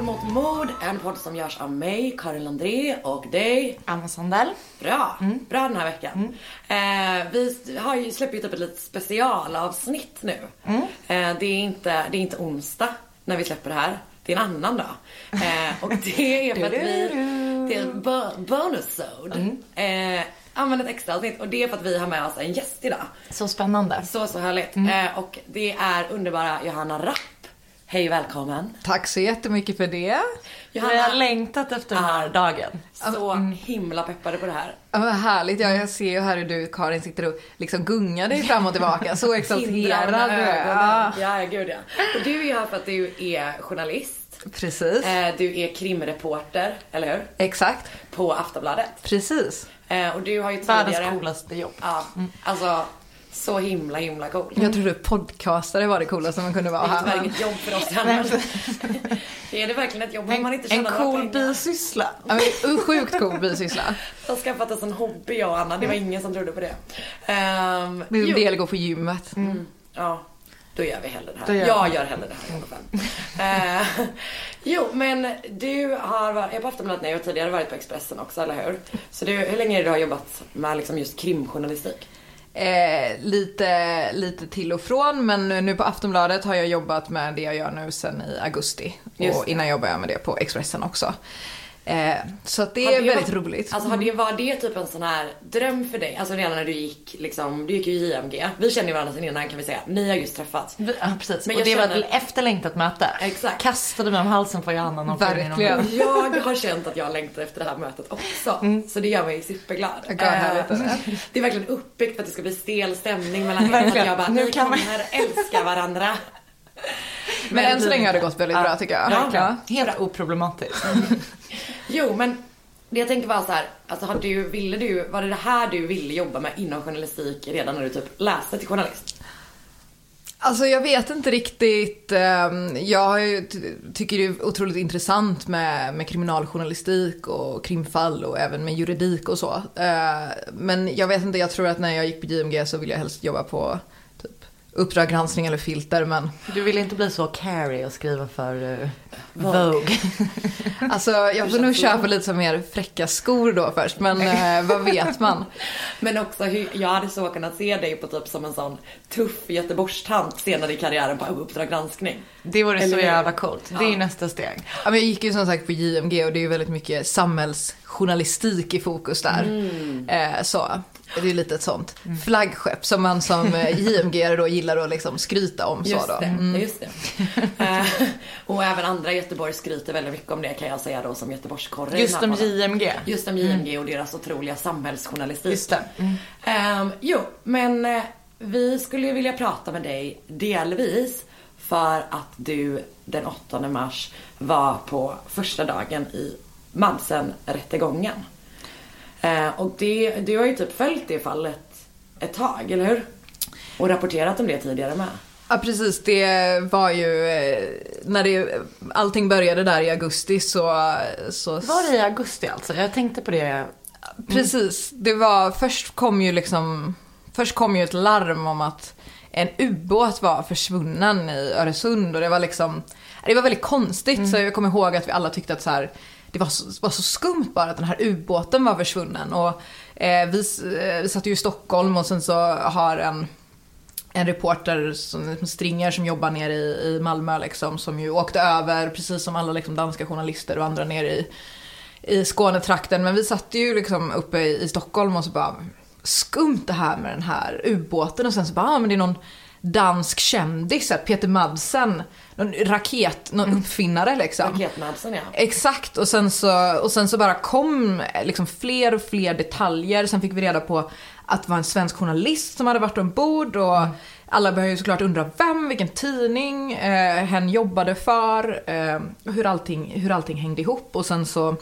Mord mot mord, en podd som görs av mig, Karin Landré och dig. Anna Sandell. Bra, bra den här veckan. Eh, vi har ju släppt ju typ ett litet specialavsnitt nu. Eh, det, är inte, det är inte onsdag när vi släpper det här. Det är en annan dag. Eh, och det är för att vi, det är en bo- bonus-sode. Eh, använder ett extra avsnitt och det är för att vi har med oss en gäst idag. Så spännande. Så, så härligt. Eh, och det är underbara Johanna Rapp. Hej välkommen. Tack så jättemycket för det. Jag har längtat efter den här dagen. Så himla peppade på det här. Ja, vad härligt. Ja, jag ser ju här hur du Karin sitter och liksom gungar dig fram och tillbaka. Så exalterad du. Ja, Ja, gud ja. Och du är ju här för att du är journalist. precis. Eh, Du är krimreporter, eller hur? Exakt. På Aftonbladet. Precis. Eh, Och du har ju tidigare... Världens coolaste jobb. Ja, alltså så himla himla cool. Jag trodde podcastare var det coolaste man kunde vara Det är inget jobb för oss annars. är det verkligen ett jobb om man inte En tjänar några cool bisyssla. Men, sjukt cool bisyssla. Jag har skaffat oss en hobby jag och Anna, det var ingen som trodde på det. Um, Det är en del går på gymmet. Ja, då gör vi hellre det här. gör Jag gör hellre det här i alla fall. Eh, Jo, men du har varit, är på Aftonbladet nu och tidigare varit på Expressen också, eller hur? Så du, hur länge är det du har jobbat med liksom just krimjournalistik? Eh, lite, lite till och från men nu på Aftonbladet har jag jobbat med det jag gör nu sen i augusti. Och innan jobbade jag med det på Expressen också. Eh, så att det är väldigt varit- roligt. Alltså har det, var det typ en sån här dröm för dig? Alltså redan när du gick liksom, du gick ju i JMG. Vi känner ju varandra sen innan kan vi säga. Ni har just träffats. Vi- Ja, precis. Men och jag det var känner- ett efterlängtat möte. Exakt. Kastade mig om halsen på Johanna någon Verkligen. Jag har känt att jag längtar efter det här mötet också. Så det gör mig superglad. Eh, är det. det är verkligen uppbyggt för att det ska bli stel stämning mellan er. Verkligen. jag bara, Nu kan vi- kommer älska varandra. Men än så länge har det gått väldigt bra tycker jag. Ja. Helt oproblematiskt. Jo, men det jag tänker var så här, alltså har du, ville du, var det det här du ville jobba med inom journalistik redan när du typ läste till journalist? Alltså jag vet inte riktigt. Ehm, jag tycker det är otroligt intressant med, med kriminaljournalistik och krimfall och även med juridik och så. Eh, men jag vet inte, jag tror att när jag gick på JMG så ville jag helst jobba på Uppdrag granskning eller filter men Du ville inte bli så carry och skriva för uh, Vogue. alltså jag får nog köpa lite så mer fräcka skor då först men eh, vad vet man? Men också hur, jag hade så kunnat se dig på typ som en sån tuff Göteborgstant senare i karriären på Uppdrag granskning. Det vore Eller så jävla coolt. Det är ju nästa steg. Ja, men jag gick ju som sagt på JMG och det är ju väldigt mycket samhällsjournalistik i fokus där. Eh, så det är ju lite ett sånt flaggskepp som man som eh, JMG då gillar att liksom skryta om. Så Just då. det, just det. Eh, och även andra Göteborg skryter väldigt mycket om det kan jag säga då som Göteborgskorre. Just om. JMG. Just om JMG och deras otroliga samhällsjournalistik. Just det. Ehm, jo, men eh, vi skulle ju vilja prata med dig delvis för att du den 8 mars var på första dagen i Madsen-rättegången. Eh, och det, du har ju typ följt det fallet ett tag, eller hur? Och rapporterat om det tidigare med. Ja precis, det var ju eh, när det, allting började där i augusti så, så Var det i augusti alltså? Jag tänkte på det. Precis. Det var, först kom ju liksom, först kom ju ett larm om att en ubåt var försvunnen i Öresund och det var liksom, det var väldigt konstigt så jag kommer ihåg att vi alla tyckte att så här, det var så, var så skumt bara att den här ubåten var försvunnen och eh, vi, eh, vi satt ju i Stockholm och sen så har en en reporter som Stringer som jobbar nere i, i Malmö liksom, som ju åkte över precis som alla liksom, danska journalister och andra nere i, i Skånetrakten. Men vi satt ju liksom uppe i, i Stockholm och så bara skumt det här med den här ubåten och sen så bara, ah, men det är någon dansk kändis, Peter Madsen, någon raket, någon uppfinnare liksom. Raketmadsen ja. Exakt, och sen, så, och sen så bara kom liksom fler och fler detaljer. Sen fick vi reda på att det var en svensk journalist som hade varit ombord och alla började ju såklart undra vem, vilken tidning eh, hen jobbade för, eh, hur, allting, hur allting hängde ihop. Och sen så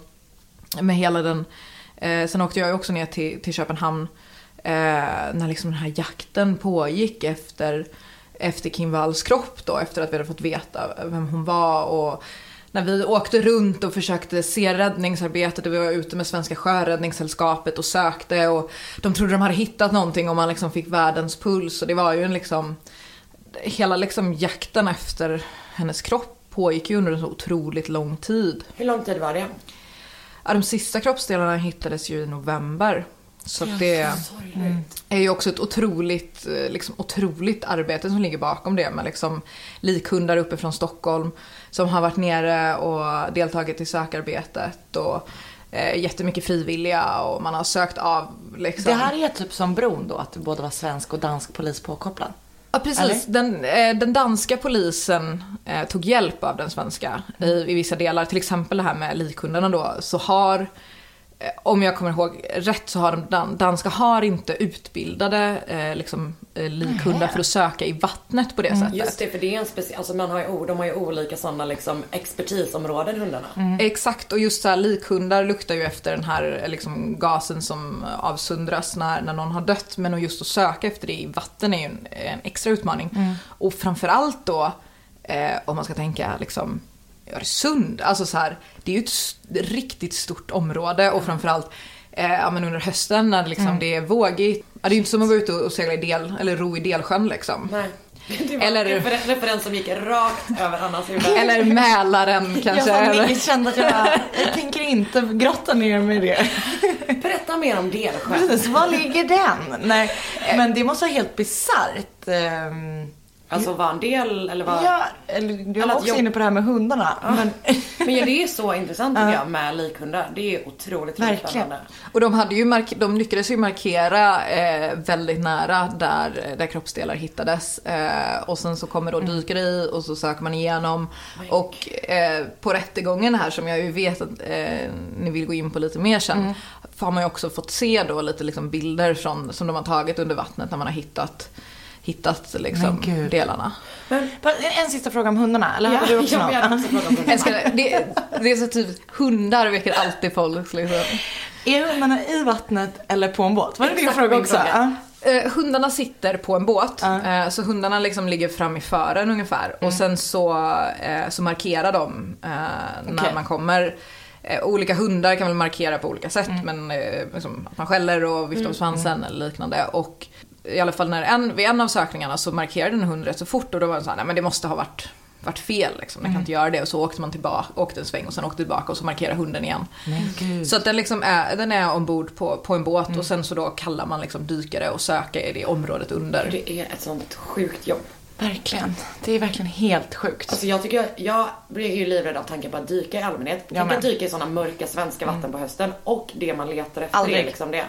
med hela den, eh, sen åkte jag ju också ner till, till Köpenhamn eh, när liksom den här jakten pågick efter, efter Kim Walls kropp då, efter att vi hade fått veta vem hon var och när vi åkte runt och försökte se räddningsarbetet och vi var ute med Svenska Sjöräddningssällskapet och sökte och de trodde de hade hittat någonting och man liksom fick världens puls och det var ju en liksom hela liksom jakten efter hennes kropp pågick ju under en så otroligt lång tid. Hur lång tid var det? Ja, de sista kroppsdelarna hittades ju i november. Så det Sorgligt. är ju också ett otroligt, eh, liksom, otroligt arbete som ligger bakom det med liksom likhundar uppe från Stockholm som har varit nere och deltagit i sökarbetet och eh, jättemycket frivilliga och man har sökt av liksom. Det här är typ som bron då, att det både var svensk och dansk polis påkopplad. Ja precis. Den, eh, den danska polisen eh, tog hjälp av den svenska i, i vissa delar. Till exempel det här med likhundarna då. Så har, om jag kommer ihåg rätt, så har de dan, danska har inte utbildade eh, liksom, eh, likhundar för att söka i vattnet på det sättet. Just det, för det är en speciell, alltså man har ju, de har ju olika sådana liksom expertisområden hundarna. Exakt, och just så här, likhundar luktar ju efter den här eh, liksom, gasen som avsöndras när, när någon har dött. Men att just att söka efter det i vatten är ju en, en extra utmaning. Och framförallt då, eh, om man ska tänka liksom Öresund, alltså så här, det är ju ett riktigt stort område och framförallt eh, ja, men under hösten när det, liksom, det är vågigt. Ja, det är ju inte som att vara ute och segla i del, eller ro i delsjön liksom. Nej. Det var Eller- en refer- referens som gick rakt över Annas huvud. Eller Mälaren kanske. jag, jag kände att jag, jag tänker inte grotta ner mig i det. Berätta mer om Delsjö. Precis, var ligger den? Nej, men det måste vara helt bisarrt. Alltså var en del, eller var... Ja, eller du var också jobb- inne på det här med hundarna. Men, Men ja, det är så intressant tycker jag med likhundar. Det är otroligt Verkligen. Och de, hade ju mark- de lyckades ju markera eh, väldigt nära där, där kroppsdelar hittades. Eh, och sen så kommer då dykare i och så söker man igenom. Och eh, på rättegången här som jag ju vet att eh, ni vill gå in på lite mer sen. Har man ju också fått se då lite liksom bilder från, som de har tagit under vattnet när man har hittat, hittat liksom Men delarna. en sista fråga om hundarna, eller hade du också jag något? hade också frågat om Jag ska, det, det är så typ, hundar väcker alltid folk liksom. Är hundarna i vattnet eller på en båt? Var det din fråga också? fråga. Ja. Eh, hundarna sitter på en båt, Ja. eh, så hundarna liksom ligger fram i fören ungefär. Och sen så, eh, så markerar de eh, när Okej. man kommer. Olika hundar kan väl markera på olika sätt, men eh, liksom att man skäller och viftar med svansen eller liknande. Och i alla fall när en, vid en av sökningarna så markerade en hund rätt så fort och då var det så här, nej men det måste ha varit varit fel liksom. Den kan inte göra det och så åkte man tillbaka, åkte en sväng och sen åkte tillbaka och så markerade hunden igen. Så att den, liksom är, den är ombord på, på en båt och sen så då kallar man liksom dykare och söker i det området under. Det är ett sånt sjukt jobb. Verkligen. Det är verkligen helt sjukt. Alltså jag tycker, jag blir ju livrädd av tanken på att dyka i allmänhet. Tänk att dyka i sådana mörka svenska vatten på hösten och det man letar efter Aldrig. är liksom det.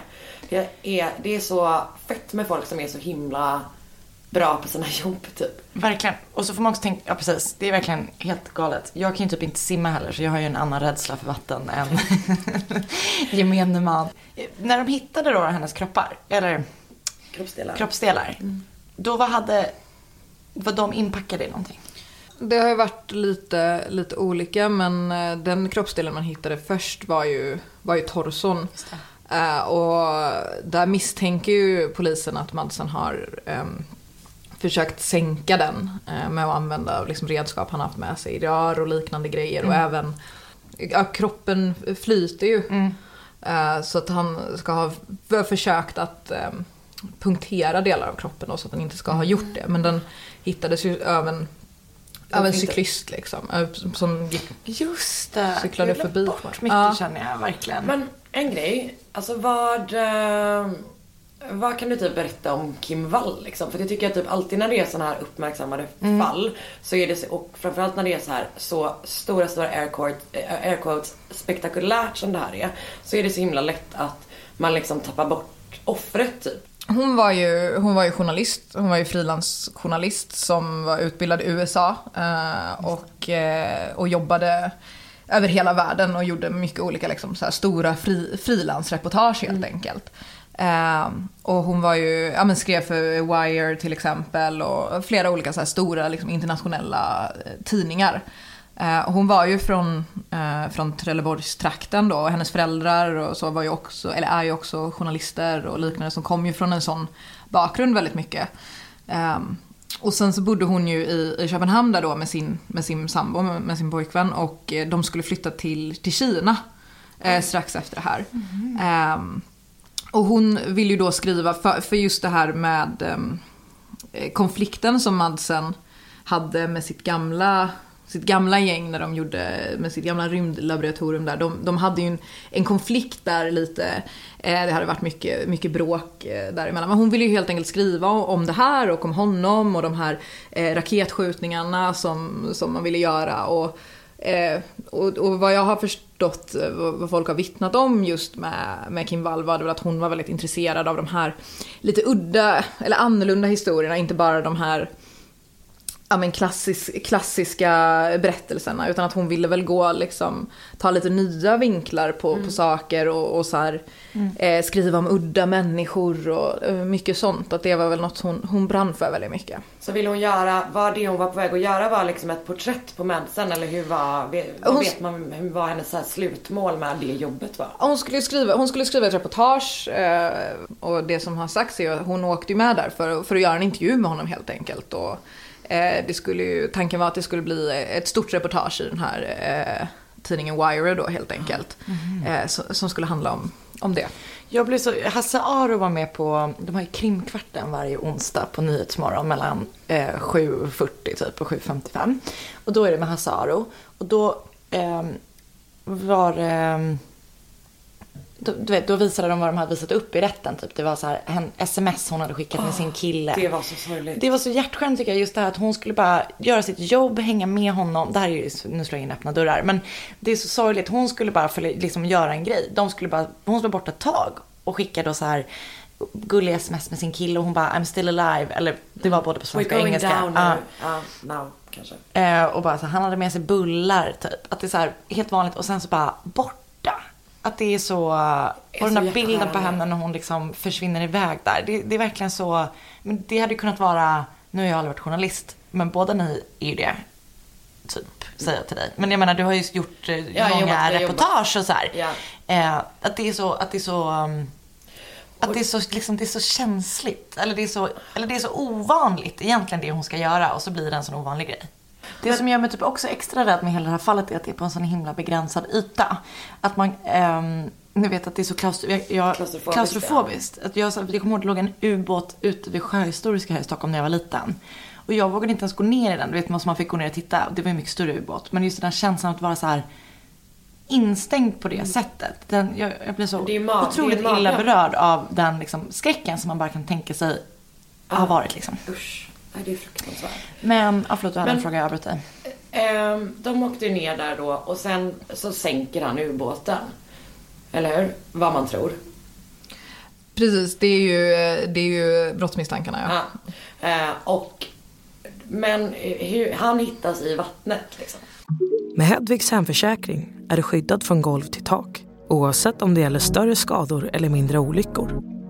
Det är, det är så fett med folk som är så himla bra på sina jobb typ. Verkligen. Och så får man också tänka, ja precis, det är verkligen helt galet. Jag kan ju typ inte simma heller så jag har ju en annan rädsla för vatten än gemene man. När de hittade då hennes kroppar, eller Kroppsdelar. kroppsdelar, då vad hade, var de inpackade i någonting? Det har ju varit lite, lite olika men eh, den kroppsdelen man hittade först var ju, var ju torson. Eh, och där misstänker ju polisen att Madsen har ehm, försökt sänka den eh, med att använda liksom, redskap han haft med sig, rör och liknande grejer och även ja, kroppen flyter ju. Eh, så att han ska ha försökt att ehm, punktera delar av kroppen då, så att den inte ska ha gjort det. Men den hittades ju även av en inte- cyklist liksom. eh, Som gick Just det. Cyklade jag förbi. bort mycket Ja. känner jag verkligen. Men en grej, alltså vad... eh, Vad kan du typ berätta om Kim Wall liksom? För jag tycker att typ alltid när det är sådana här uppmärksammade fall så är det så, och framförallt när det är så här så stora stora air quotes, eh, air quotes spektakulärt som det här är så är det så himla lätt att man liksom tappar bort offret typ. Hon var ju, hon var ju journalist, hon var ju frilansjournalist som var utbildad i USA eh, och, eh, och jobbade över hela världen och gjorde mycket olika liksom, så här, stora fri, frilansreportage helt enkelt. Eh, och hon var ju, ja men skrev för Wire till exempel och flera olika så här, stora liksom, internationella eh, tidningar. Eh, hon var ju från, eh, från Trelleborgstrakten då och hennes föräldrar och så var ju också, eller är ju också journalister och liknande som kom ju från en sån bakgrund väldigt mycket. Ehm, och sen så bodde hon ju i, i Köpenhamn där då med sin, med sin sambo, med, sin pojkvän och eh, de skulle flytta till, till Kina eh, strax efter det här. Ehm, och hon vill ju då skriva för, för just det här med ehm, eh, konflikten som Madsen hade med sitt gamla sitt gamla gäng när de gjorde med sitt gamla rymdlaboratorium där. De, de hade ju en, en konflikt där lite. Eh, det hade varit mycket, mycket bråk eh, däremellan. Men hon ville ju helt enkelt skriva om det här och om honom och de här eh, raketskjutningarna som, som man ville göra. Och, eh, och, och vad jag har förstått, eh, vad, vad folk har vittnat om just med, med Kim Wall var det väl att hon var väldigt intresserad av de här lite udda eller annorlunda historierna, inte bara de här ja, men klassisk, klassiska berättelserna utan att hon ville väl gå liksom ta lite nya vinklar på, på saker och, och så här, eh, skriva om udda människor och eh, mycket sånt. Att det var väl något hon, hon brann för väldigt mycket. Så ville hon göra, var det hon var på väg att göra var liksom ett porträtt på Madsen eller hur var, vad Hon- vet man, hur var hennes så slutmål med det jobbet var? Hon skulle skriva, hon skulle skriva ett reportage eh, och det som har sagts är att hon åkte ju med där för, för att göra en intervju med honom helt enkelt. Och, det skulle ju, tanken var att det skulle bli ett stort reportage i den här eh, tidningen Wire då helt enkelt. Eh, så, som skulle handla om, om det. Jag blev så, Hasse Aro var med på, de har ju krimkvarten varje onsdag på Nyhetsmorgon mellan eh, 7.40 typ och 7.55. Och då är det med Hasse Aro. Och då ehm, var det, då, du vet, då visade de vad de hade visat upp i rätten. Typ. Det var så här, en sms hon hade skickat med sin kille. Det var så sorgligt. Det var så hjärtskönt tycker jag, just det här att hon skulle bara göra sitt jobb, hänga med honom. Det här är ju, nu slår jag in öppna dörrar. Men det är så sorgligt, hon skulle bara följa, liksom göra en grej. De skulle bara, hon skulle borta ett tag och skicka då så här gulliga sms med sin kille och hon bara I'm still alive. Eller det var både på We're svenska och going engelska. down Ja. nu. Ja, now kanske. Eh, och bara så, han hade med sig bullar typ. Att det är så här helt vanligt och sen så bara borta. Att det är så, och den där bilden på henne när hon liksom försvinner iväg där. Det, det är verkligen så, men det hade kunnat vara, nu har jag aldrig varit journalist, men båda ni är ju det. Typ, säger jag till dig. Men jag menar du har ju gjort eh, Ja, många jobbat, jag reportage och så. Ja. Eh, att det är så, att det är så, um, att det är så, liksom, det är så känsligt. Eller det är så, eller det är så ovanligt egentligen det hon ska göra och så blir det en sån ovanlig grej. Det som gör mig typ också extra rädd med hela det här fallet är att det är på en sån himla begränsad yta. Att man, ehm, ni vet att det är så klaustro, jag, jag, Klaustrofobiskt, klaustrofobiskt. Att jag, jag kommer ihåg att det låg en ubåt ute vid Sjöhistoriska här i Stockholm när jag var liten. Och jag vågade inte ens gå ner i den. Du vet man fick gå ner och titta. Det var en mycket större ubåt. Men just den här känslan att vara så här instängd på det sättet. Den, jag, jag blir så otroligt illa berörd av den liksom, skräcken som man bara kan tänka sig ha varit. Liksom. Usch. Nej, det är fruktansvärt. Men, ja, förlåt du hade en fråga, jag avbröt dig. Ehm, de åkte ju ner där då och sen så sänker han ubåten. Eller hur? Vad man tror. Precis, det är ju, det är ju brottsmisstankarna ja. Ja. Eh, och, men hur, han hittas i vattnet liksom. Med Hedvigs hemförsäkring är du skyddad från golv till tak oavsett om det gäller större skador eller mindre olyckor.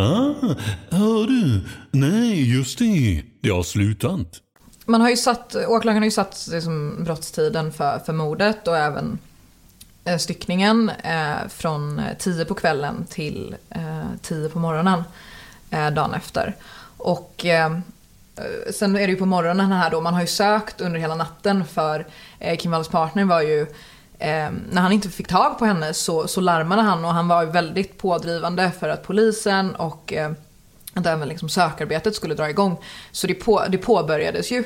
Ah, hör du? Nej, just det. Det har slutat. Man har ju satt, åklagaren har ju satt liksom brottstiden för, för mordet och även eh, styckningen eh, från eh, 10 på kvällen till eh, på morgonen eh, dagen efter. Och eh, sen är det ju på morgonen här då, man har ju sökt under hela natten för eh, Kim Walls partner var ju Eh, när han inte fick tag på henne så, så larmade han och han var väldigt pådrivande för att polisen och eh, att även liksom sökarbetet skulle dra igång. Så det, på, det påbörjades ju eh,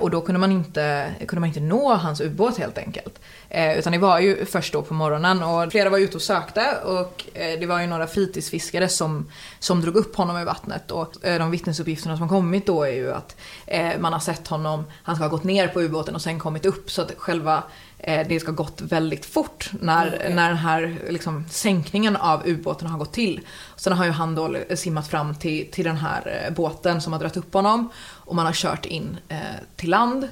och då kunde man, inte, kunde man inte nå hans ubåt helt enkelt. Eh, utan det var ju först då på morgonen och flera var ute och sökte och eh, det var ju några fritidsfiskare som, som drog upp honom i vattnet. Och eh, de vittnesuppgifterna som kommit då är ju att eh, man har sett honom, han ska ha gått ner på ubåten och sen kommit upp så att själva eh, det ska ha gått väldigt fort när, när den här liksom, sänkningen av ubåten har gått till. Sen har ju han då simmat fram till, till den här eh, båten som har dragit upp honom och man har kört in eh, till land.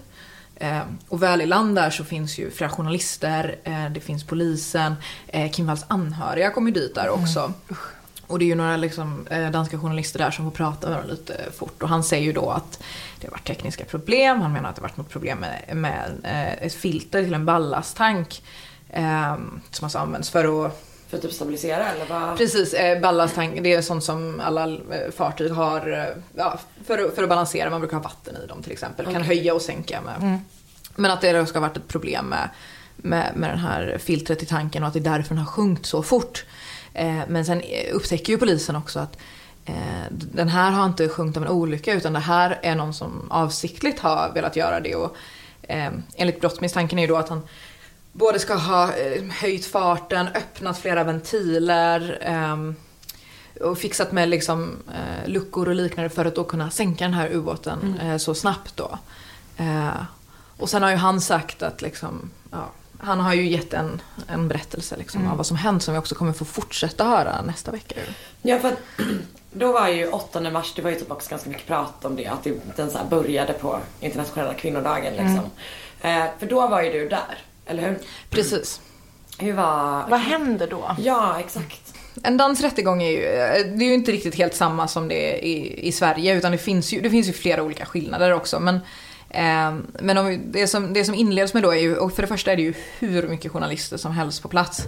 Eh, och väl i land där så finns ju flera journalister, eh, det finns polisen, eh, Kim Walls anhöriga kom ju dit där också. Och det är ju några liksom, danska journalister där som får prata med honom lite fort. Och han säger ju då att det har varit tekniska problem. Han menar att det har varit något problem med, med ett filter till en ballasttank. Eh, som alltså används för att För att typ stabilisera eller vad? Precis, eh, ballasttank, det är sånt som alla eh, fartyg har eh, ja, för, att- för att balansera. Man brukar ha vatten i dem till exempel. Kan höja och sänka med. Men att det ska ha varit ett problem med, med, med den här filtret i tanken och att det är därför den har sjunkit så fort. Eh, men sen upptäcker ju polisen också att eh, den här har inte sjunkit av en olycka utan det här är någon som avsiktligt har velat göra det. Och, eh, enligt brottsmisstanken är ju då att han både ska ha eh, höjt farten, öppnat flera ventiler ehm, och fixat med liksom, eh, luckor och liknande för att då kunna sänka den här ubåten eh, så snabbt då. Och sen har ju han sagt att liksom, ja, han har ju gett en, en berättelse liksom, av vad som hänt som vi också kommer få fortsätta höra nästa vecka. Ja för att då var ju 8 mars, det var ju typ också ganska mycket prat om det. Att det, den så började på internationella kvinnodagen liksom. Eh, för då var ju du där, eller hur? Precis. Hur var... Vad händer då? Ja, exakt. En dansrättegång är ju, det är ju inte riktigt helt samma som det är i, i Sverige utan det finns, ju, det finns ju flera olika skillnader också. Men, eh, men om, vi- det, som, det som inleds med då är ju, och för det första är det ju hur mycket journalister som helst på plats.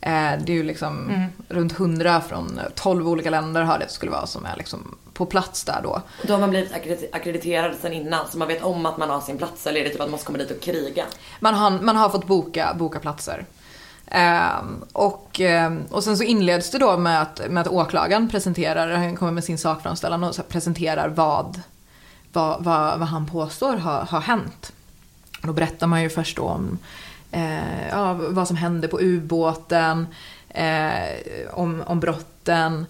Eh, det är ju liksom runt 100 från 12 olika länder har det skulle vara som är liksom på plats där då. Då har man blivit akkredit- akkrediterad sen innan så man vet om att man har sin plats eller är det typ att man måste komma dit och kriga? Man har, man har fått boka, boka platser. Ehm, och, ehm, och sen så inleds det då med att, med att åklagaren presenterar, han kommer med sin sakframställan och presenterar vad, vad, vad, vad han påstår har, har hänt. Då berättar man ju först då om eh, ja, vad som hände på ubåten, eh, om, om brotten,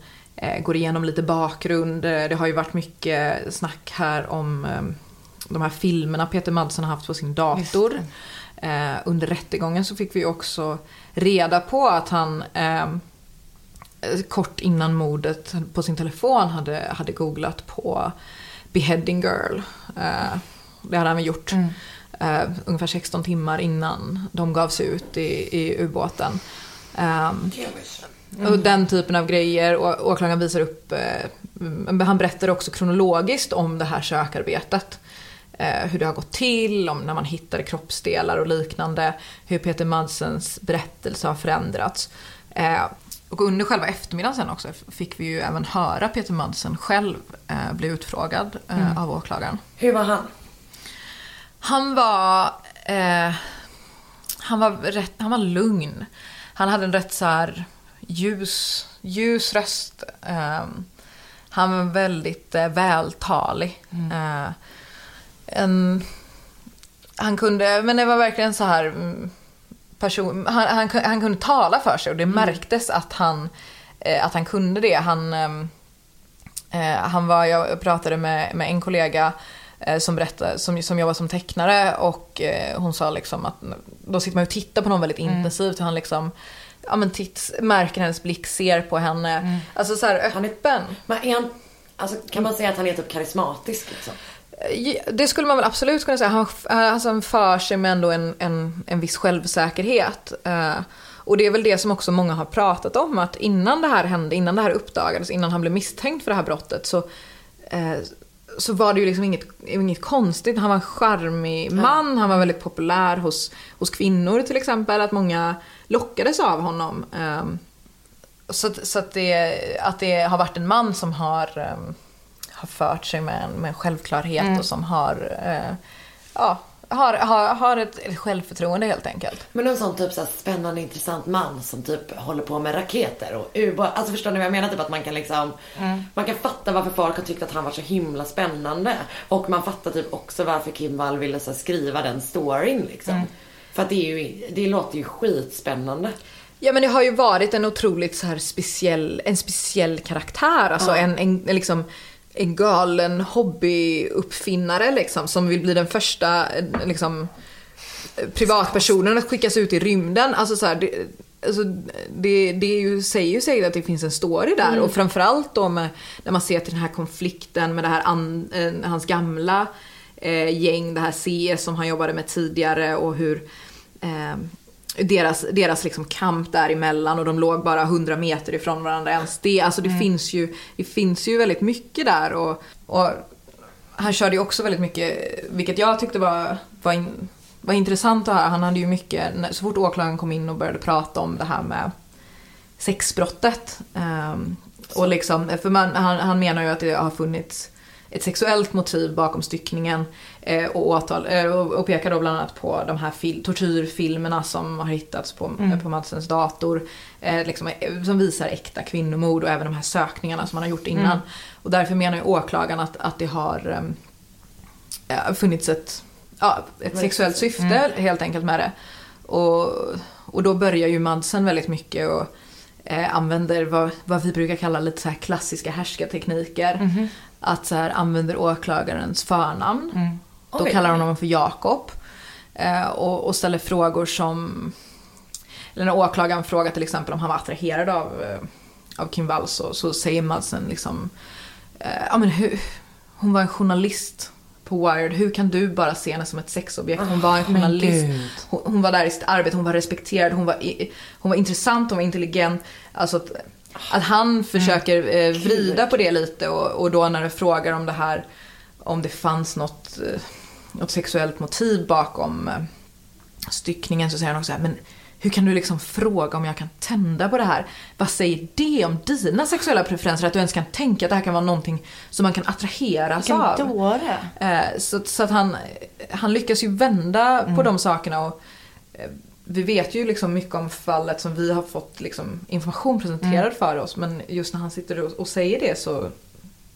går igenom lite bakgrund. Eh, Det har ju varit mycket snack här om eh, de här filmerna Peter Madsen har haft på sin dator. Eh, under rättegången så fick vi också reda på att han eh, kort innan mordet på sin telefon hade, hade googlat på beheading girl. Eh, det hade han väl gjort eh, ungefär 16 timmar innan de gavs ut i, i ubåten. Ehm, och den typen av grejer. Och åklagaren visar upp, eh, mm, han berättar också kronologiskt om det här sökarbetet. Eh, hur det har gått till, om när man hittade kroppsdelar och liknande. Hur Peter Madsens berättelse har förändrats. Eh, och under själva eftermiddagen sen också fick vi ju även höra Peter Madsen själv eh, bli utfrågad eh, av åklagaren. Hur var han? Han var... Eh, han, var rätt, han var lugn. Han hade en rätt så här ljus, ljus röst. Eh, han var väldigt eh, vältalig. Eh, en, han kunde, men det var verkligen så här... mm, Person, han, han, han kunde tala för sig och det märktes att han, eh, att han kunde det. Han, ehm, Eh, han var, jag pratade med, med en kollega som berättade, som, som jobbar som tecknare och hon sa liksom att då sitter man och tittar på någon väldigt intensivt och han liksom Ja men titt, märker hennes blick, ser på henne. Alltså så här Han är- öppen. Men är han, alltså, kan man säga att han är typ karismatisk liksom? Ja, Det skulle man väl absolut kunna säga. Han, alltså, han för sig med ändå en, en, en viss självsäkerhet. Eh, och det är väl det som också många har pratat om. Att innan det här hände, innan det här uppdagades, innan han blev misstänkt för det här brottet så, eh, så var det ju liksom inget, inget konstigt. Han var en charmig man, han var väldigt populär hos, hos kvinnor till exempel. Att många lockades av honom. Eh, så att, så att, det, att det har varit en man som har, eh, har fört sig med en, med en självklarhet och som har, eh, ja, har, har, har ett, självförtroende helt enkelt. Men en sån typ så spännande intressant man som typ håller på med raketer och ubåtar. Alltså förstår ni vad jag menar? Typ att man kan liksom Man kan fatta varför folk har tyckt att han var så himla spännande. Och man fattar typ också varför Kim Wall ville så skriva den storyn liksom. För att det är ju, det låter ju skitspännande. Ja men det har ju varit en otroligt så här speciell, en speciell karaktär. Alltså en, en, en liksom en galen hobbyuppfinnare liksom som vill bli den första eh, liksom privatpersonen att skickas ut i rymden. Alltså så här, det, alltså, det, det är ju, säger ju sig att det finns en story där och framförallt då med, när man ser till den här konflikten med det här an, eh, hans gamla eh, gäng, det här CS som han jobbade med tidigare och hur eh, deras, deras liksom kamp däremellan och de låg bara 100 meter ifrån varandra ens det. Alltså det, finns, ju, det finns ju väldigt mycket där och, och han körde ju också väldigt mycket, vilket jag tyckte var, var, in, var intressant att höra. Han hade ju mycket, så fort åklagaren kom in och började prata om det här med sexbrottet. ehm, och liksom, för man, han, han menar ju att det har funnits ett sexuellt motiv bakom styckningen eh, och, åtal, eh, och, och pekar då bland annat på de här fil, tortyrfilmerna som har hittats på, på Madsens dator. Eh, liksom, eh, som visar äkta kvinnomord och även de här sökningarna som man har gjort innan. Och därför menar ju åklagaren att, att det har ehm, eh, funnits ett, ja, ett sexuellt syfte helt enkelt med det. Och, och då börjar ju Madsen väldigt mycket och eh, använder vad, vad vi brukar kalla lite så här klassiska härskartekniker. Att så här använder åklagarens förnamn. Då Oj. kallar hon honom för Jakob. Eh, och, och ställer frågor som... Eller när åklagaren frågar till exempel om han var attraherad av, eh, av Kim Wall så, så säger Madsen liksom... Eh, ja men hur, hon var en journalist på Wired. Hur kan du bara se henne som ett sexobjekt? Hon var en men journalist. Hon, hon var där i sitt arbete, hon var respekterad, hon var, i, hon var intressant, hon var intelligent. Alltså att, han försöker eh, vrida på det lite och, och då när du frågar om det här, om det fanns något, eh, något sexuellt motiv bakom eh, styckningen så säger han också så här, men hur kan du liksom fråga om jag kan tända på det här? Vad säger det om dina sexuella preferenser? Att du ens kan tänka att det här kan vara någonting som man kan attraheras Vilken av? dåre. Eh, Så, så att han, han lyckas ju vända på de sakerna och eh, vi vet ju liksom mycket om fallet som vi har fått liksom information presenterad för oss men just när han sitter och, och säger det så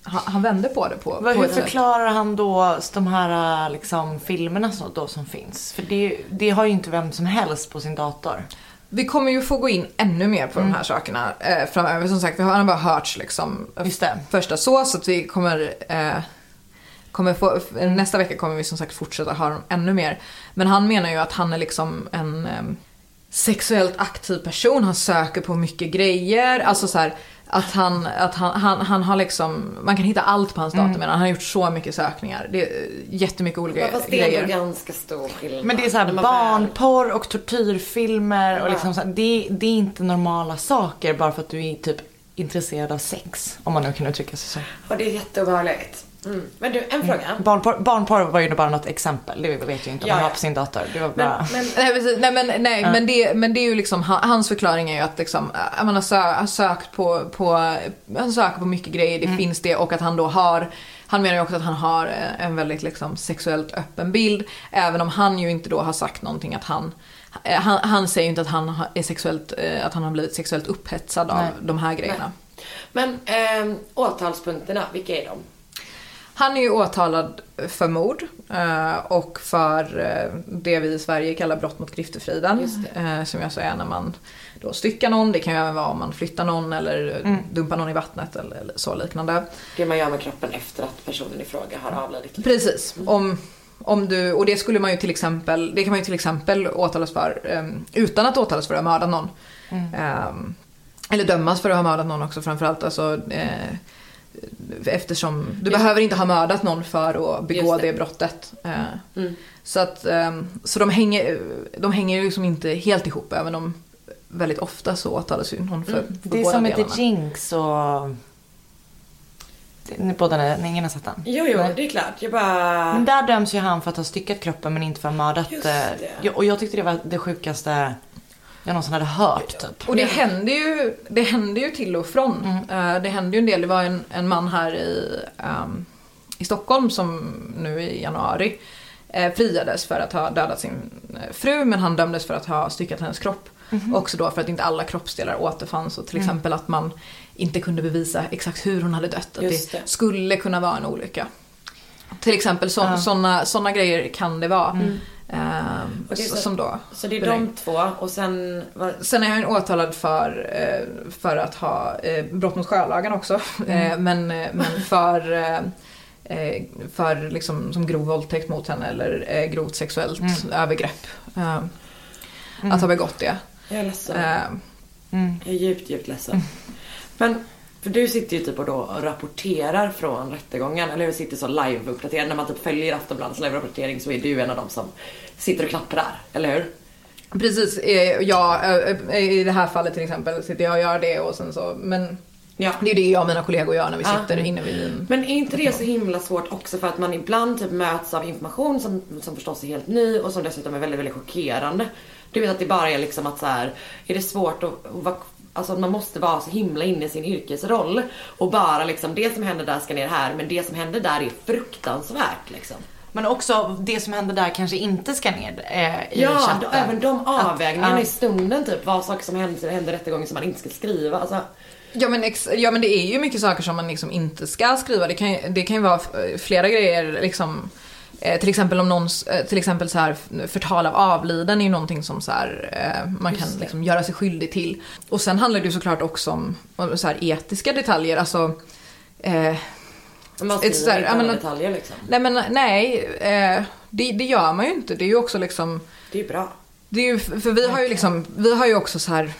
han, han vänder på det på, Vad, på hur förklarar han då de här liksom, filmerna som, då som finns? För det, det har ju inte vem som helst på sin dator. Vi kommer ju få gå in ännu mer på de här sakerna eh, framöver. Som sagt, vi har bara hört liksom första så, så att vi kommer, eh, kommer få, nästa vecka kommer vi som sagt fortsätta höra dem ännu mer. Men han menar ju att han är liksom en eh, sexuellt aktiv person, han söker på mycket grejer, alltså så här, att han, att han, han, han har liksom, man kan hitta allt på hans dator men han har gjort så mycket sökningar. Det är jättemycket olika Fast det är grejer. ganska stor skillnad. Men det är så här När man väl- barnporr och tortyrfilmer och liksom så här, det, det är inte normala saker bara för att du är typ intresserad av sex. Om man nu kan uttrycka sig så. Och det är jätteobehagligt. Mm. Men du, en fråga. Barnporr, barnporr var ju bara något exempel, det vet jag inte om Ja, man har på sin dator. Det var Men, bara... men Nej, precis. nej, men, nej men, det, men det är ju liksom, han- hans förklaring är ju att liksom, äh, man har, sö, sökt på, på, han söker på mycket grejer, det finns det och att han då har han menar ju också att han har eh, en väldigt liksom, sexuellt öppen bild. Även om han ju inte då har sagt någonting att han eh, han, han säger ju inte att han är sexuellt, eh, att han har blivit sexuellt upphetsad av Nej. de här grejerna. Men ehm, åtalspunkterna, vilka är de? Han är ju åtalad för mord eh, och för eh, det vi i Sverige kallar brott mot griftefriden. Eh, Som jag säger när man då styckar någon, det kan ju även vara om man flyttar någon eller Mm. dumpar någon i vattnet eller, så liknande. Det man gör med kroppen efter att personen i fråga har avlidit. Precis, om, om du, och det skulle man ju till exempel, det kan man ju till exempel åtalas för eh, utan att åtalas för att ha mördat någon. Eh, eller dömas för att ha mördat någon också framförallt. Alltså, eftersom du behöver inte ha mördat någon för att begå det. det. brottet. Eh, Mm. Så, att, eh, så de hänger, de hänger ju liksom inte helt ihop även om väldigt ofta så åtalas ju någon för, för Det är som med. The Jinx och... Ni båda, ni, ingen har sett den? Jo, jo, det är klart. Jag bara... Men där döms ju han för att ha styckat kroppen men inte för att ha mördat. Just eh, det. ja, Och jag tyckte det var det sjukaste jag någonsin hade hört typ. Och det händer ju, det händer ju till och från. Eh, det händer ju en del. Det var en, en man här i, ehm, i Stockholm som nu i januari eh, friades för att ha dödat sin eh, fru men han dömdes för att ha styckat hennes kropp. Också då för att inte alla kroppsdelar återfanns och till exempel att man inte kunde bevisa exakt hur hon hade dött. Att det, det. skulle kunna vara en olycka. Till exempel så, såna, såna grejer kan det vara. Ehm, Okej, så- som då Så det är de två och sen... Vad... Sen är han åtalad för, eh, för att ha eh, brott mot sjölagen också. Eh, men, men för, för liksom, som grov våldtäkt mot henne eller grovt sexuellt övergrepp. Eh, Att ha begått det. Jag är ledsen. Eh, Jag är djupt, djupt ledsen. Men, för du sitter ju typ och då rapporterar från rättegången, eller hur? Sitter så live-uppdaterad. När man typ följer Aftonbladets live-rapportering så är du en av dem som sitter och knapprar, eller hur? Precis, eh, ja, eh, i det här fallet till exempel sitter jag och gör det och sen så, men Ja. det är det jag och mina kollegor gör när vi Ja. sitter inne vid. Men är inte det så himla svårt också för att man ibland typ möts av information som, som förstås är helt ny och som dessutom är väldigt, väldigt chockerande. Du vet att det bara är liksom att så här, är det svårt att, att vara Alltså man måste vara så himla inne i sin yrkesroll och bara liksom det som händer där ska ner här men det som händer där är fruktansvärt liksom. Men också det som händer där kanske inte ska ner eh, i Ja, chatten. då, även de Att- avvägningarna ja. i stunden typ. Vad saker som händer, händer i rättegången som man inte ska skriva. Alltså, Ja men, ex, ja men det är ju mycket saker som man liksom inte ska skriva. Det kan, ju- det kan ju vara flera grejer liksom. Eh, till exempel om någons, eh, till exempel så här förtal av avliden är ju någonting som så här, eh, man kan liksom göra sig skyldig till. Och sen handlar det ju såklart också om, om så här etiska detaljer, alltså man skriver sådär, inte men- detaljer liksom. Nej men nej, det, det gör man ju inte. Det är ju också liksom Det är ju bra. Det är ju, för vi har ju liksom, vi har ju också så här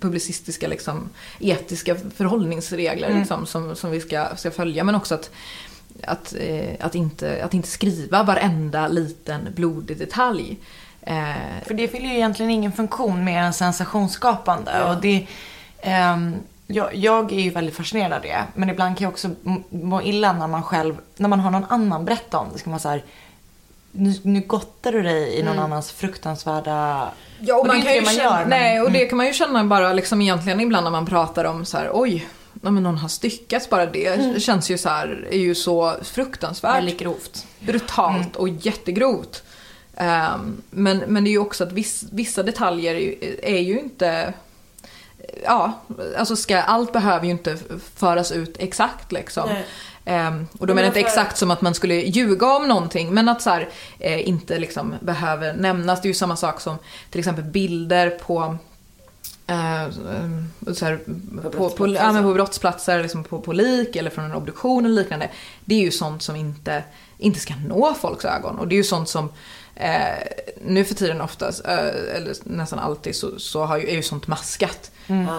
publicistiska liksom etiska förhållningsregler liksom, som, som vi ska, ska följa men också att att, eh, att, inte, att inte skriva varenda liten blodig detalj. Eh, För det fyller ju egentligen ingen funktion mer än sensationsskapande. Och det, ehm, jag, jag är ju väldigt fascinerad av det. Men ibland kan jag också må illa när man själv, när man har någon annan berätta om det. Ska man så här, nu, nu gottar du dig i någon annans fruktansvärda... Ja, och och det är man inte kan ju det man känna, gör, men- nej, och det kan man ju känna bara liksom egentligen ibland när man pratar om så här, oj, nej, men någon har styckats, bara det känns ju så här, är ju så fruktansvärt. Väldigt grovt. brutalt och jättegrovt. Ehm, men, men det är ju också att viss, vissa detaljer är ju, är ju inte... Ja, alltså ska, allt behöver ju inte föras ut exakt liksom. Ehm, och då Men menar jag inte exakt som att man skulle ljuga om någonting, men att så här, eh, inte liksom behöver nämnas. Det är ju samma sak som till exempel bilder på eh, eh, så här, på, på, brottsplatser, ja, men på brottsplatser, liksom på, på lik eller från en obduktion eller liknande. Det är ju sånt som inte, inte ska nå folks ögon. Och det är ju sånt som eh, nu för tiden oftast, eh, eller nästan alltid, så, så har ju, är ju sånt maskat.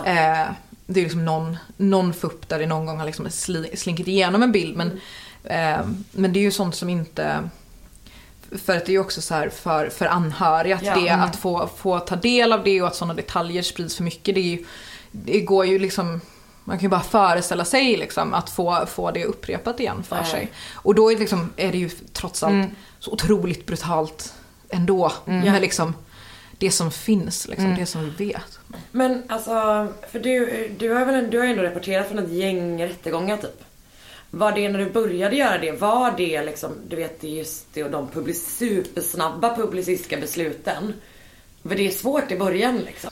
Eh, det är liksom någon, någon fupp där det någon gång har liksom sli, slinkit igenom en bild. Men, eh, men det är ju sånt som inte... För att det är ju också så här för, för anhöriga att, Ja. det, att få, få ta del av det och att sådana detaljer sprids för mycket. Det, ju, det går ju liksom... Man kan ju bara föreställa sig liksom att få, få det upprepat igen för Nej. sig. Och då är det, liksom, är det ju trots allt så otroligt brutalt ändå. Med liksom det som finns, liksom, det som vi vet. Men alltså, för du, du har väl du har ju ändå rapporterat från ett gäng rättegångar typ. Var det när du började göra det, var det liksom, du vet det är just det och de public, supersnabba publicistiska besluten. För det är svårt i början liksom.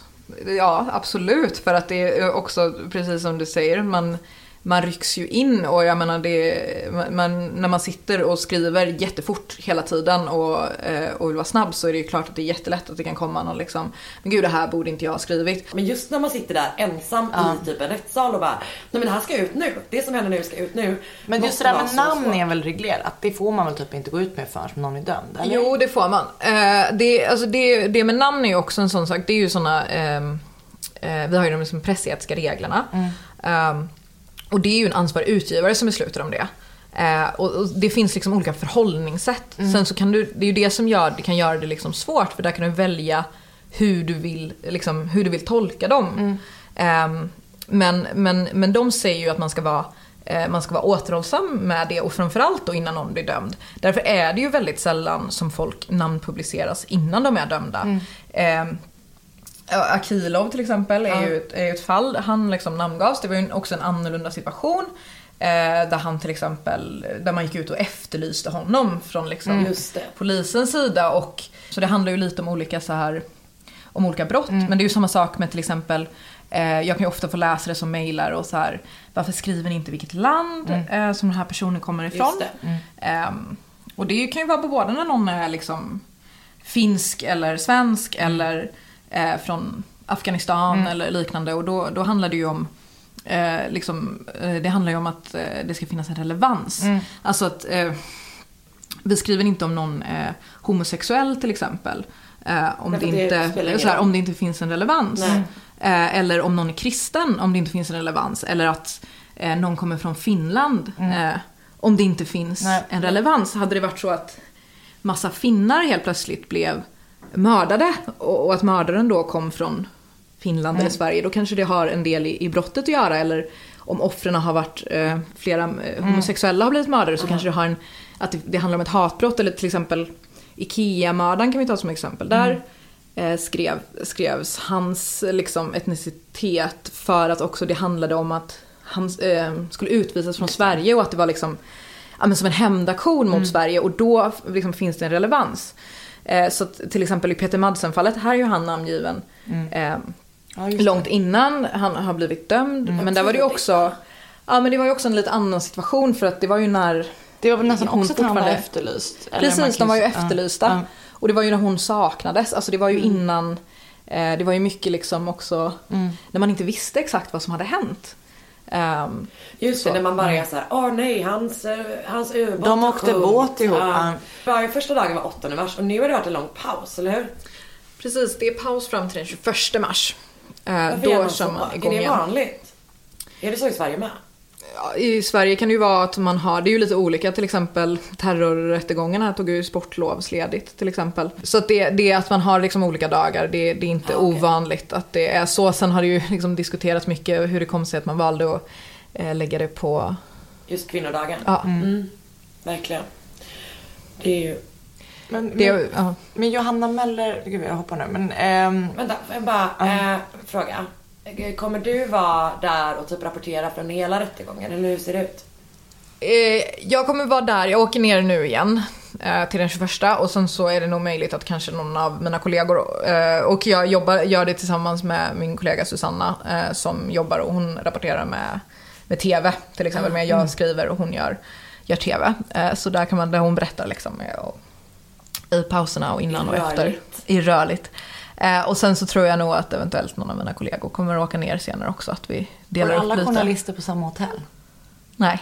Ja, absolut. För att det är också, precis som du säger, man, man rycks ju in och jag menar det, man, när man sitter och skriver jättefort hela tiden och, eh, och vill vara snabb så är det ju klart att det är jättelätt att det kan komma någon liksom, men gud det här borde inte jag ha skrivit. Men just när man sitter där ensam i typ en rättssal och bara, nej men det här ska ut nu. Det som händer nu ska ut nu. Men just det där med namn är väl reglerat? Det får man väl typ inte gå ut med förrän någon är dömd? Eller? Jo, det får man. Eh, det, alltså det, det med namn är ju också en sån sak. Det är ju såna, ehm, eh, vi har ju de liksom pressetiska reglerna. Ehm, och det är ju en ansvarig utgivare som beslutar om det. Eh, och, och det finns liksom olika förhållningssätt. Sen så kan du, det är ju det som gör, det kan göra det liksom svårt för där kan du välja hur du vill, liksom, hur du vill tolka dem. Ehm, men, men, men de säger ju att man ska vara eh, man ska vara återhållsam med det och framförallt då innan någon blir dömd. Därför är det ju väldigt sällan som folk namnpubliceras innan de är dömda. Ehm, Ja, Akilov till exempel är, ju ett, är ju ett fall. Han liksom namngavs. Det var ju också en annorlunda situation. Eh, där han till exempel, där man gick ut och efterlyste honom från liksom Just det. polisens sida. Och, så det handlar ju lite om olika så här om olika brott. Men det är ju samma sak med till exempel eh, jag kan ju ofta få läsa det som mejlar och så här varför skriver ni inte vilket land eh, som den här personen kommer ifrån? Det. Ehm, och det kan ju vara både när någon är liksom finsk eller svensk eller eh, från Afghanistan eller liknande. Och då, då handlar det ju om eh, liksom, eh, det handlar ju om att eh, det ska finnas en relevans. Alltså att eh, vi skriver inte om någon homosexuell till exempel. Om, det det inte, spelar ingen så här, roll. om det inte finns en relevans. Eller om någon är kristen, om det inte finns en relevans. Eller att någon kommer från Finland, eh, om det inte finns Nej. en relevans. Hade det varit så att massa finnar helt plötsligt blev mördade och, att mördaren då kom från Finland eller Sverige, då kanske det har en del i, i brottet att göra. Eller om offren har varit, eh, flera eh, homosexuella har blivit mördare så kanske det har en, att det, det handlar om ett hatbrott. Eller till exempel IKEA-mördaren kan vi ta som exempel. Där eh, skrev, skrevs hans liksom, etnicitet för att också det handlade om att han eh, skulle utvisas från Sverige och att det var liksom ja, som en hämndaktion mot Sverige och då liksom, finns det en relevans. Eh, så till exempel i Peter Madsen-fallet, här är ju han namngiven eh, långt innan han har blivit dömd. Men där var det ju också, ja men det var ju också en lite annan situation för att det var ju när Det var väl nästan hon också att han var efterlyst? Precis, de var ju Marcus- ja. efterlysta. Ja. Och det var ju när hon saknades, alltså det var ju innan, eh, det var ju mycket liksom också, när man inte visste exakt vad som hade hänt. Ehm, Just det, när man bara är såhär, åh nej, hans, eh, hans ubåt De åkte sjunkit." båt ihop, Ja. ja. Första dagen var 8 mars och nu har det varit en lång paus, eller hur? precis, det är paus fram till den 21 mars. Varför gör då kör man Är det vanligt? Är det så i Sverige med? Ja, I Sverige kan det ju vara att man har, det är ju lite olika, till exempel terrorrättegångarna tog ju sportlovsledigt till exempel. Så att det, det är att man har liksom olika dagar, det, det är inte Ah, okej. ovanligt att det är så. Sen har det ju liksom diskuterats mycket hur det kom sig att man valde att eh, lägga det på, Just kvinnodagen? ja, Mm. Verkligen. Det är ju... Men, det, men, ja. men Johanna Möller, gud jag hoppar nu, men ehm, Vänta, jag bara eh, fråga. Kommer du vara där och typ rapportera från hela rättegången, eller hur ser det ut? Eh, jag kommer vara där, jag åker ner nu igen eh, till den 21 och sen så är det nog möjligt att kanske någon av mina kollegor, eh, och jag jobbar, gör det tillsammans med min kollega Susanna eh, som jobbar och hon rapporterar med, med TV till exempel, men jag skriver och hon gör, gör TV. Eh, så där kan man, där hon berättar liksom eh, i pauserna och innan och efter. I rörligt. Eh, och sen så tror jag nog att eventuellt någon av mina kollegor kommer att åka ner senare också, att vi var delar upp alla lite. journalister på samma hotell? Nej.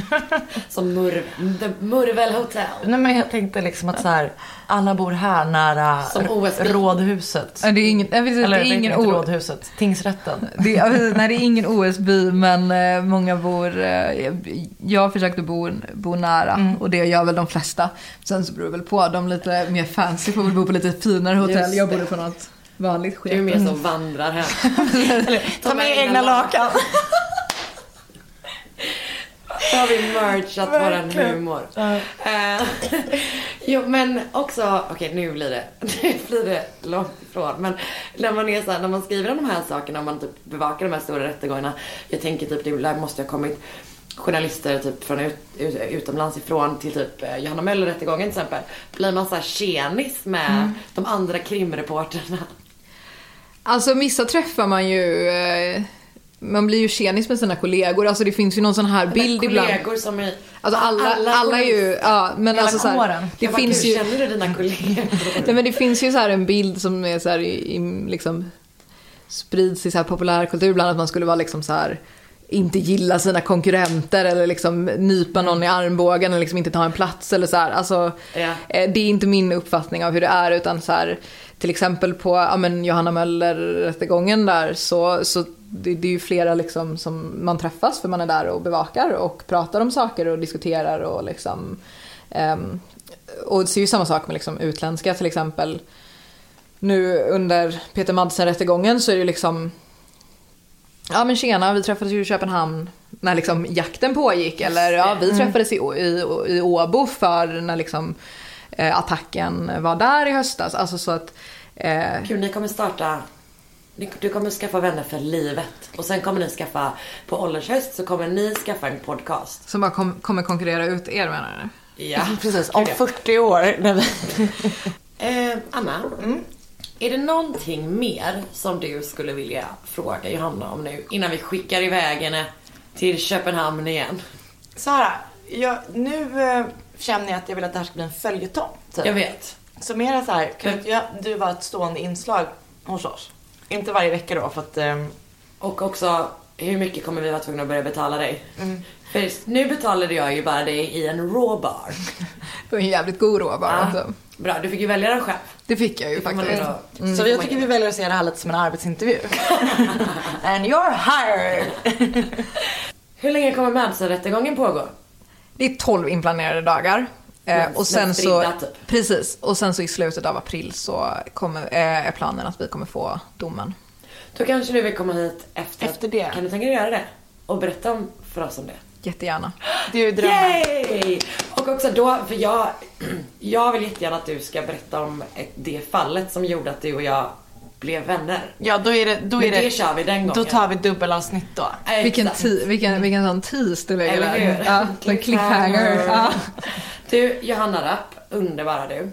Som Murv, The Murvel Hotel. Nej men jag tänkte liksom att så här, alla bor här nära rådhuset. Det är ingen, nej, precis, Eller det är är ingen inte o- rådhuset, tingsrätten. Det, ja, precis. nej, det är ingen OS-by, men eh, många bor... Eh, jag försökte bo, bo nära och det gör väl de flesta. Sen så beror det väl på. De lite mer fancy får väl bo på lite finare hotell. Jag det. bodde på något vanligt Du är skit. mer som vandrar hem. Ta med egna lakan. Då har vi merchat våran humor. Eh, jo men också, okej nu blir det, nu blir det långt ifrån. Men när man är så här, när man skriver om de här sakerna och man typ bevakar de här stora rättegångarna. Jag tänker typ det måste ha kommit journalister typ från ut, ut, utomlands ifrån till typ eh, Johanna Möller-rättegången till exempel. Blir man så här tjenis med de andra krimreportrarna? Alltså vissa träffar man ju... Eh, man blir ju tjenis med sina kollegor. Alltså det finns ju någon sån här bild ibland. Kollegor som är... Alltså alla, alla, är ju... Ja, men alltså så här. Det Jag bara, finns "Gud, ju... Känner du dina kollegor? Nej, men det finns ju så här en bild som är så här i, i liksom sprids i så här populärkultur ibland att man skulle vara liksom så här inte gilla sina konkurrenter eller liksom nypa någon i armbågen eller liksom inte ta en plats eller så här. Alltså, eh, det är inte min uppfattning av hur det är utan så här till exempel på ja, men Johanna Möller-rättegången där så, så det, det är ju flera liksom som man träffas för man är där och bevakar och pratar om saker och diskuterar och liksom ehm, och det är ju samma sak med liksom utländska till exempel. Nu under Peter Madsen-rättegången så är det ju liksom Ja men tjena, vi träffades ju i Köpenhamn när liksom jakten pågick. Eller ja, vi träffades i, i, i Åbo för när liksom eh, attacken var där i höstas. Alltså så att eh, Kul, ni kommer starta du kommer skaffa vänner för livet. Och sen kommer ni skaffa, på åldershöst så kommer ni skaffa en podcast. som bara kom, kommer konkurrera ut er menar du? Ja, Precis, om 40 år. Eh, Anna, är det någonting mer som du skulle vilja fråga Johanna om nu innan vi skickar iväg henne till Köpenhamn igen? Sara, jag, nu eh, känner jag att jag vill att det här ska bli en följetong. Typ. Jag vet. Så mera så här, kan inte jag, du var ett stående inslag hos oss. Inte varje vecka då för att... ehm, Och också, hur mycket kommer vi vara tvungna att börja betala dig? För nu betalade jag ju bara dig i en raw bar. Det var en jävligt god råvara. Ja. Alltså. Bra, du fick ju välja den själv. Det fick jag ju faktiskt. ändå- Så jag tycker vi väljer att se det här lite som en arbetsintervju. And you're hired! Hur länge kommer Madsen-rättegången pågå? Det är 12 inplanerade dagar. Eh, och sen så, typ. precis, och sen så i slutet av april så kommer, eh, är planen att vi kommer få domen. Då kanske du vill komma hit efter, Efter det. Kan du tänka dig göra det? Och berätta om, för oss om det? Jättegärna. Det är ju drömmen. Yay! Och också då, för jag, jag vill jättegärna att du ska berätta om det fallet som gjorde att du och jag blev vänner. Ja, då är det... Då Men är det, det kör vi den Då gången. tar vi dubbelavsnitt då. Vilken, ti, vilken, vilken sån tease du lägger Eller hur? där. Ja, cliffhanger. Ja. Du, Johanna Rapp, underbara du.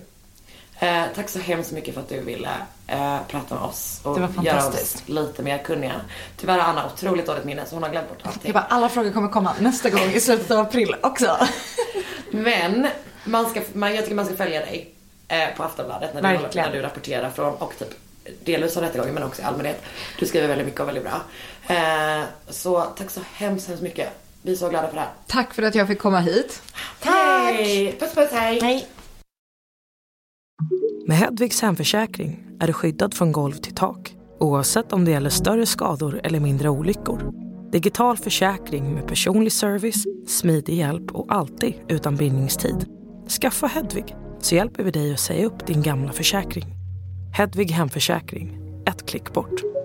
Eh, tack så hemskt mycket för att du ville eh, prata med oss och göra oss lite mer kunniga. Tyvärr har Anna otroligt dåligt minne så hon har glömt bort allting. Jag bara, alla frågor kommer komma nästa gång i slutet av april också. Men man ska, man, jag tycker man ska följa dig eh, på Aftonbladet när du, när du rapporterar från och typ delvis av rättegången men också i allmänhet. Du skriver väldigt mycket och väldigt bra. Eh, så tack så hemskt, hemskt mycket. Vi är så glada för det här. Tack för att jag fick komma hit. Tack! Puss puss hej! Nej. Med Hedvigs hemförsäkring är du skyddad från golv till tak oavsett om det gäller större skador eller mindre olyckor. Digital försäkring med personlig service, smidig hjälp och alltid utan bindningstid. Skaffa Hedvig så hjälper vi dig att säga upp din gamla försäkring. Hedvig hemförsäkring, ett klick bort.